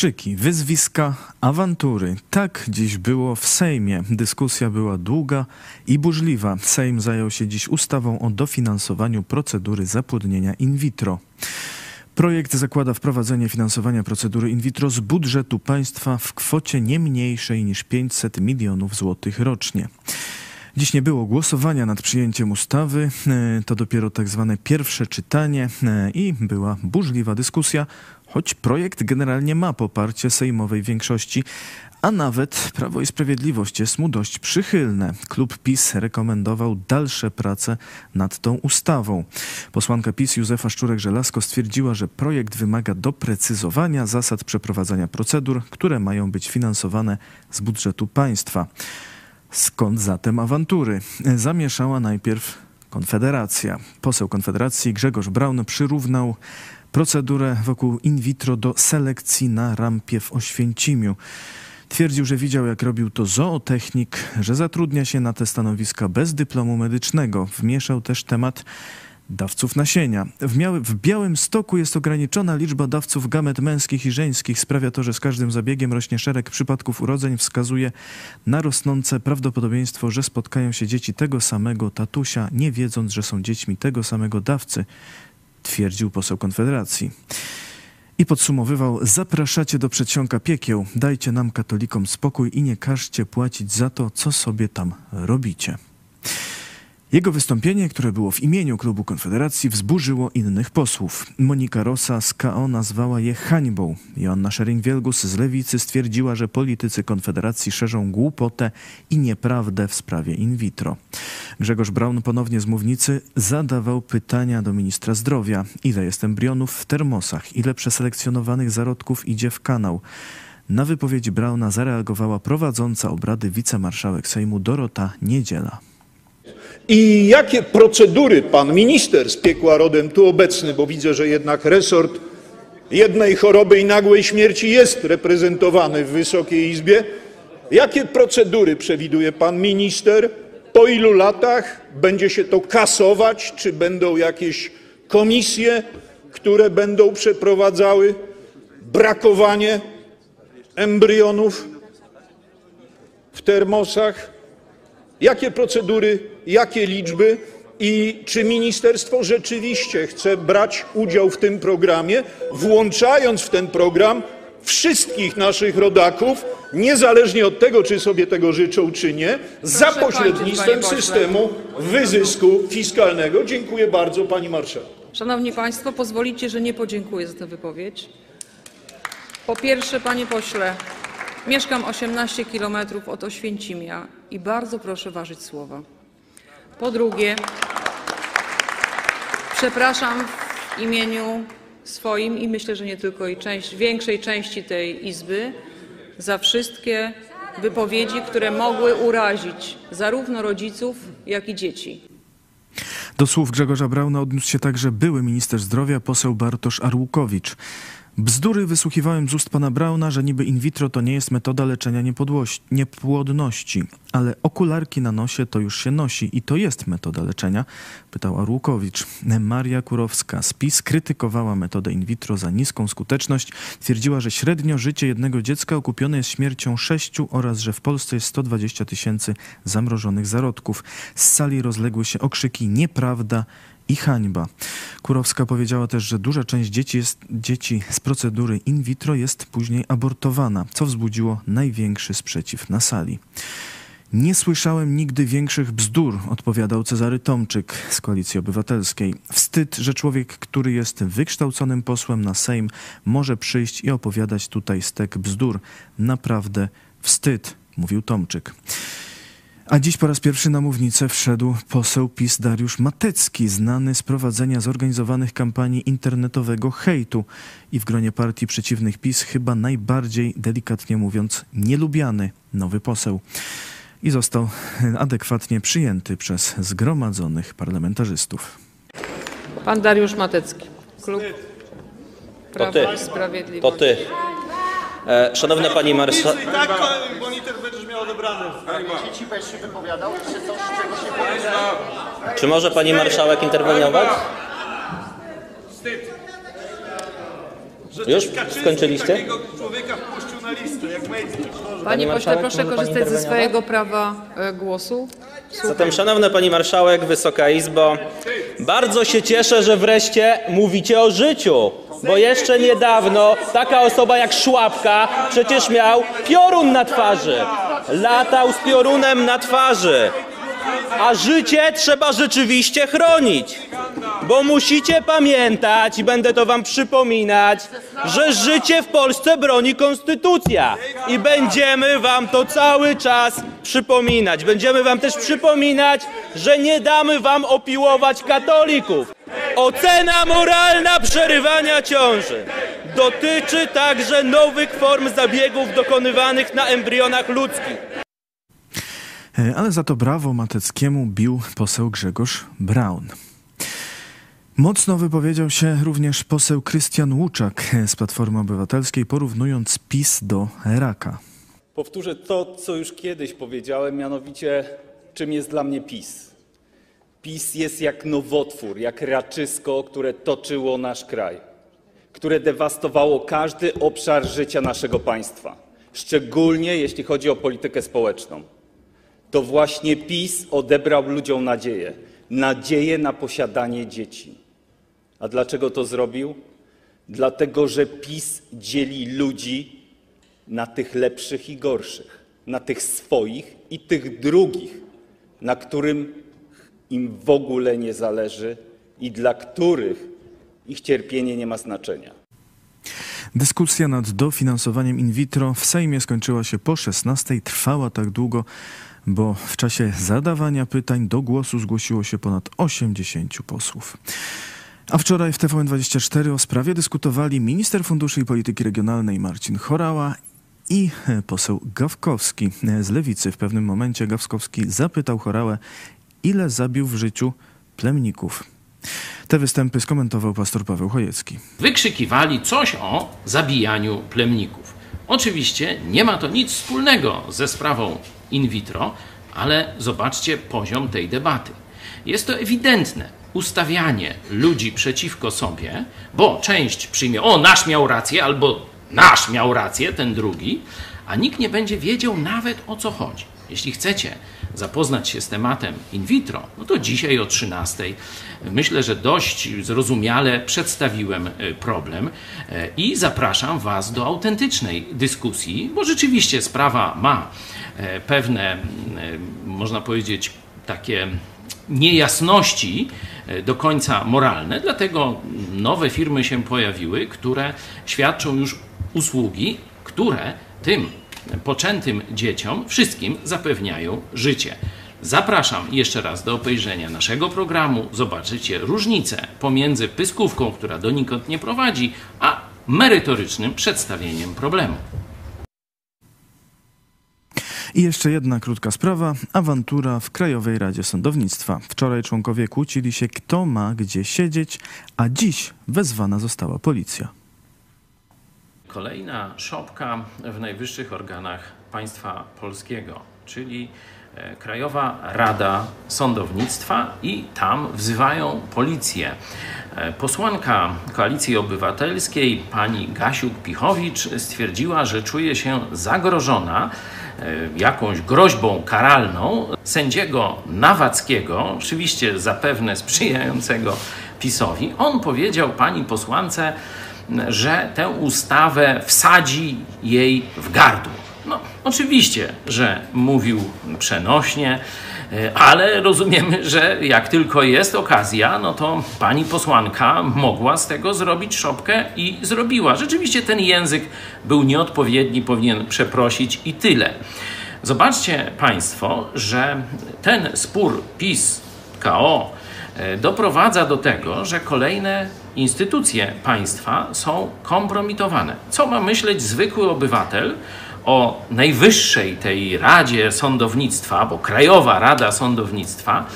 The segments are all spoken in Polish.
Krzyki, wyzwiska, awantury. Tak dziś było w Sejmie. Dyskusja była długa i burzliwa. Sejm zajął się dziś ustawą o dofinansowaniu procedury zapłodnienia in vitro. Projekt zakłada wprowadzenie finansowania procedury in vitro z budżetu państwa w kwocie nie mniejszej niż 500 milionów złotych rocznie. Dziś nie było głosowania nad przyjęciem ustawy. E, To dopiero tak zwane pierwsze czytanie e, i była burzliwa dyskusja, choć projekt generalnie ma poparcie sejmowej większości, a nawet Prawo i Sprawiedliwość jest mu dość przychylne. Klub PiS rekomendował dalsze prace nad tą ustawą. Posłanka PiS Józefa Szczurek-Żelazko stwierdziła, że projekt wymaga doprecyzowania zasad przeprowadzania procedur, które mają być finansowane z budżetu państwa. Skąd zatem awantury? Zamieszała najpierw Konfederacja. Poseł Konfederacji Grzegorz Braun przyrównał procedurę wokół in vitro do selekcji na rampie w Oświęcimiu. Twierdził, że widział, jak robił to zootechnik, że zatrudnia się na te stanowiska bez dyplomu medycznego. Wmieszał też temat dawców nasienia. W, miały, w Białym Stoku jest ograniczona liczba dawców gamet męskich i żeńskich. Sprawia to, że z każdym zabiegiem rośnie szereg przypadków urodzeń. Wskazuje na rosnące prawdopodobieństwo, że spotkają się dzieci tego samego tatusia, nie wiedząc, że są dziećmi tego samego dawcy, twierdził poseł Konfederacji. I podsumowywał: Zapraszacie do przedsionka piekieł, dajcie nam katolikom spokój i nie każcie płacić za to, co sobie tam robicie. Jego wystąpienie, które było w imieniu klubu Konfederacji, wzburzyło innych posłów. Monika Rosa z KO nazwała je hańbą. Joanna Schering-Wielgus z Lewicy stwierdziła, że politycy Konfederacji szerzą głupotę i nieprawdę w sprawie in vitro. Grzegorz Braun ponownie z mównicy zadawał pytania do ministra zdrowia. Ile jest embrionów w termosach? Ile przeselekcjonowanych zarodków idzie w kanał? Na wypowiedź Brauna zareagowała prowadząca obrady wicemarszałek Sejmu Dorota Niedziela. I jakie procedury pan minister z piekła rodem tu obecny, bo widzę, że jednak resort jednej choroby i nagłej śmierci jest reprezentowany w Wysokiej Izbie, jakie procedury przewiduje pan minister? Po ilu latach będzie się to kasować? Czy będą jakieś komisje, które będą przeprowadzały brakowanie embrionów w termosach? Jakie procedury, jakie liczby i czy ministerstwo rzeczywiście chce brać udział w tym programie, włączając w ten program wszystkich naszych rodaków, niezależnie od tego, czy sobie tego życzą, czy nie, za Proszę kończyć, pośrednictwem panie pośle. systemu wyzysku fiskalnego. Dziękuję bardzo, pani marszałek. Szanowni Państwo, pozwolicie, że nie podziękuję za tę wypowiedź. Po pierwsze, panie pośle, mieszkam 18 kilometrów od Oświęcimia i bardzo proszę ważyć słowa. Po drugie, przepraszam w imieniu swoim i myślę, że nie tylko i część, większej części tej Izby za wszystkie wypowiedzi, które mogły urazić zarówno rodziców, jak i dzieci. Do słów Grzegorza Brauna odniósł się także były minister zdrowia, poseł Bartosz Arłukowicz. Bzdury wysłuchiwałem z ust pana Brauna, że niby in vitro to nie jest metoda leczenia niepłodności, ale okularki na nosie to już się nosi i to jest metoda leczenia, pytał Arłukowicz. Maria Kurowska z PiS krytykowała metodę in vitro za niską skuteczność. Twierdziła, że średnio życie jednego dziecka okupione jest śmiercią sześciu oraz że w Polsce jest 120 tysięcy zamrożonych zarodków. Z sali rozległy się okrzyki nieprawda i hańba. Kurowska powiedziała też, że duża część dzieci, jest, dzieci z procedury in vitro jest później abortowana, co wzbudziło największy sprzeciw na sali. Nie słyszałem nigdy większych bzdur, odpowiadał Cezary Tomczyk z Koalicji Obywatelskiej. Wstyd, że człowiek, który jest wykształconym posłem na Sejm, może przyjść i opowiadać tutaj stek bzdur. Naprawdę wstyd, mówił Tomczyk. A dziś po raz pierwszy na mównicę wszedł poseł PiS Dariusz Matecki, znany z prowadzenia zorganizowanych kampanii internetowego hejtu i w gronie partii przeciwnych PiS chyba najbardziej, delikatnie mówiąc, nielubiany nowy poseł. I został adekwatnie przyjęty przez zgromadzonych parlamentarzystów. Pan Dariusz Matecki, klub Prawo ty. i Sprawiedliwość. To ty. E, szanowna pani marszałek. Tak monitor będziesz miał odebrany. Dzieci będziesz się wypowiadał, czy coś, czego się powiedział? Czy może pani marszałek interweniować? że Już? Kaczyński Skończyliście? takiego człowieka wpuścił na listę, jak Majcki. Panie pośle, marszałek, proszę może pani korzystać ze interweniować? swojego prawa e, głosu. Zatem, szanowna pani marszałek, Wysoka Izbo, bardzo się cieszę, że wreszcie mówicie o życiu. Bo jeszcze niedawno taka osoba jak Szłapka przecież miał piorun na twarzy. Latał z piorunem na twarzy. A życie trzeba rzeczywiście chronić. Bo musicie pamiętać, i będę to wam przypominać, że życie w Polsce broni konstytucja. I będziemy wam to cały czas przypominać. Będziemy wam też przypominać, że nie damy wam opiłować katolików. Ocena moralna przerywania ciąży dotyczy także nowych form zabiegów dokonywanych na embrionach ludzkich. E, Ale za to brawo Mateckiemu bił poseł Grzegorz Braun. Mocno wypowiedział się również poseł Krystian Łuczak z Platformy Obywatelskiej, porównując PiS do raka. Powtórzę to, co już kiedyś powiedziałem, mianowicie czym jest dla mnie PiS. PiS jest jak nowotwór, jak raczysko, które toczyło nasz kraj, które dewastowało każdy obszar życia naszego państwa, szczególnie jeśli chodzi o politykę społeczną. To właśnie PiS odebrał ludziom nadzieję, nadzieję na posiadanie dzieci. A dlaczego to zrobił? Dlatego, że PiS dzieli ludzi na tych lepszych i gorszych, na tych swoich i tych drugich, na którym im w ogóle nie zależy i dla których ich cierpienie nie ma znaczenia. Dyskusja nad dofinansowaniem in vitro w Sejmie skończyła się po 16. Trwała tak długo, bo w czasie zadawania pytań do głosu zgłosiło się ponad 80 posłów. A wczoraj w TVN24 o sprawie dyskutowali minister funduszy i polityki regionalnej Marcin Chorała i poseł Gawkowski z Lewicy. W pewnym momencie Gawkowski zapytał Chorałę, ile zabił w życiu plemników. Te występy skomentował pastor Paweł Chojecki. wykrzykiwali coś o zabijaniu plemników. Oczywiście nie ma to nic wspólnego ze sprawą in vitro, ale zobaczcie poziom tej debaty. Jest to ewidentne ustawianie ludzi przeciwko sobie, bo część przyjmie, o, nasz miał rację, albo nasz miał rację, ten drugi, a nikt nie będzie wiedział nawet o co chodzi. Jeśli chcecie zapoznać się z tematem in vitro, no to dzisiaj o 13 myślę, że dość zrozumiale przedstawiłem y, problem y, i zapraszam Was do autentycznej dyskusji, bo rzeczywiście sprawa ma y, pewne, można powiedzieć, takie niejasności e, do końca moralne, dlatego nowe firmy się pojawiły, które świadczą już usługi, które tym poczętym dzieciom wszystkim zapewniają życie. Zapraszam jeszcze raz do obejrzenia naszego programu. Zobaczycie różnicę pomiędzy pyskówką, która donikąd nie prowadzi, a merytorycznym przedstawieniem problemu. I jeszcze jedna krótka sprawa. Awantura w Krajowej Radzie Sądownictwa. Wczoraj członkowie kłócili się, kto ma gdzie siedzieć, a dziś wezwana została policja. Kolejna szopka w najwyższych organach państwa polskiego, czyli Krajowa Rada Sądownictwa i tam wzywają policję. E, Posłanka Koalicji Obywatelskiej pani Gasiuk-Pichowicz stwierdziła, że czuje się zagrożona e, jakąś groźbą karalną sędziego Nawackiego, oczywiście zapewne sprzyjającego PiSowi. On powiedział pani posłance, że tę ustawę wsadzi jej w gardło. Oczywiście, że mówił przenośnie, e, ale rozumiemy, że jak tylko jest okazja, no to pani posłanka mogła z tego zrobić szopkę i zrobiła. Rzeczywiście ten język był nieodpowiedni, powinien przeprosić i tyle. Zobaczcie Państwo, że ten spór PiS-KO e, doprowadza do tego, że kolejne instytucje państwa są kompromitowane. Co ma myśleć zwykły obywatel o najwyższej tej Radzie Sądownictwa, bo Krajowa Rada Sądownictwa,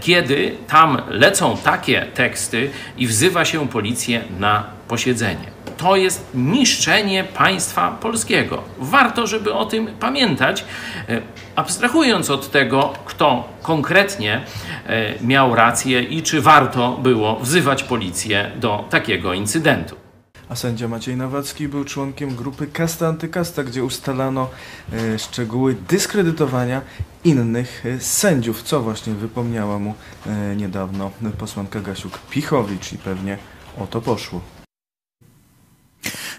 kiedy tam lecą takie teksty i wzywa się policję na posiedzenie. To jest niszczenie państwa polskiego. Warto, żeby o tym pamiętać, e, abstrahując od tego, kto konkretnie e, miał rację i czy warto było wzywać policję do takiego incydentu. A sędzia Maciej Nawacki był członkiem grupy Kasta Antykasta, gdzie ustalano e, szczegóły dyskredytowania innych e, sędziów, co właśnie wypomniała mu e, niedawno posłanka Gasiuk-Pichowicz i pewnie o to poszło.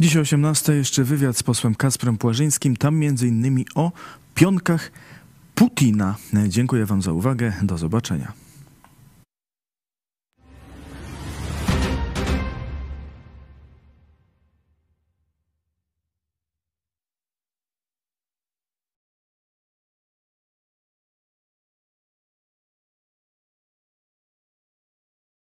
Dziś o 18 jeszcze wywiad z posłem Kasprem Płażyńskim, tam między innymi o pionkach Putina. Dziękuję Wam za uwagę, do zobaczenia.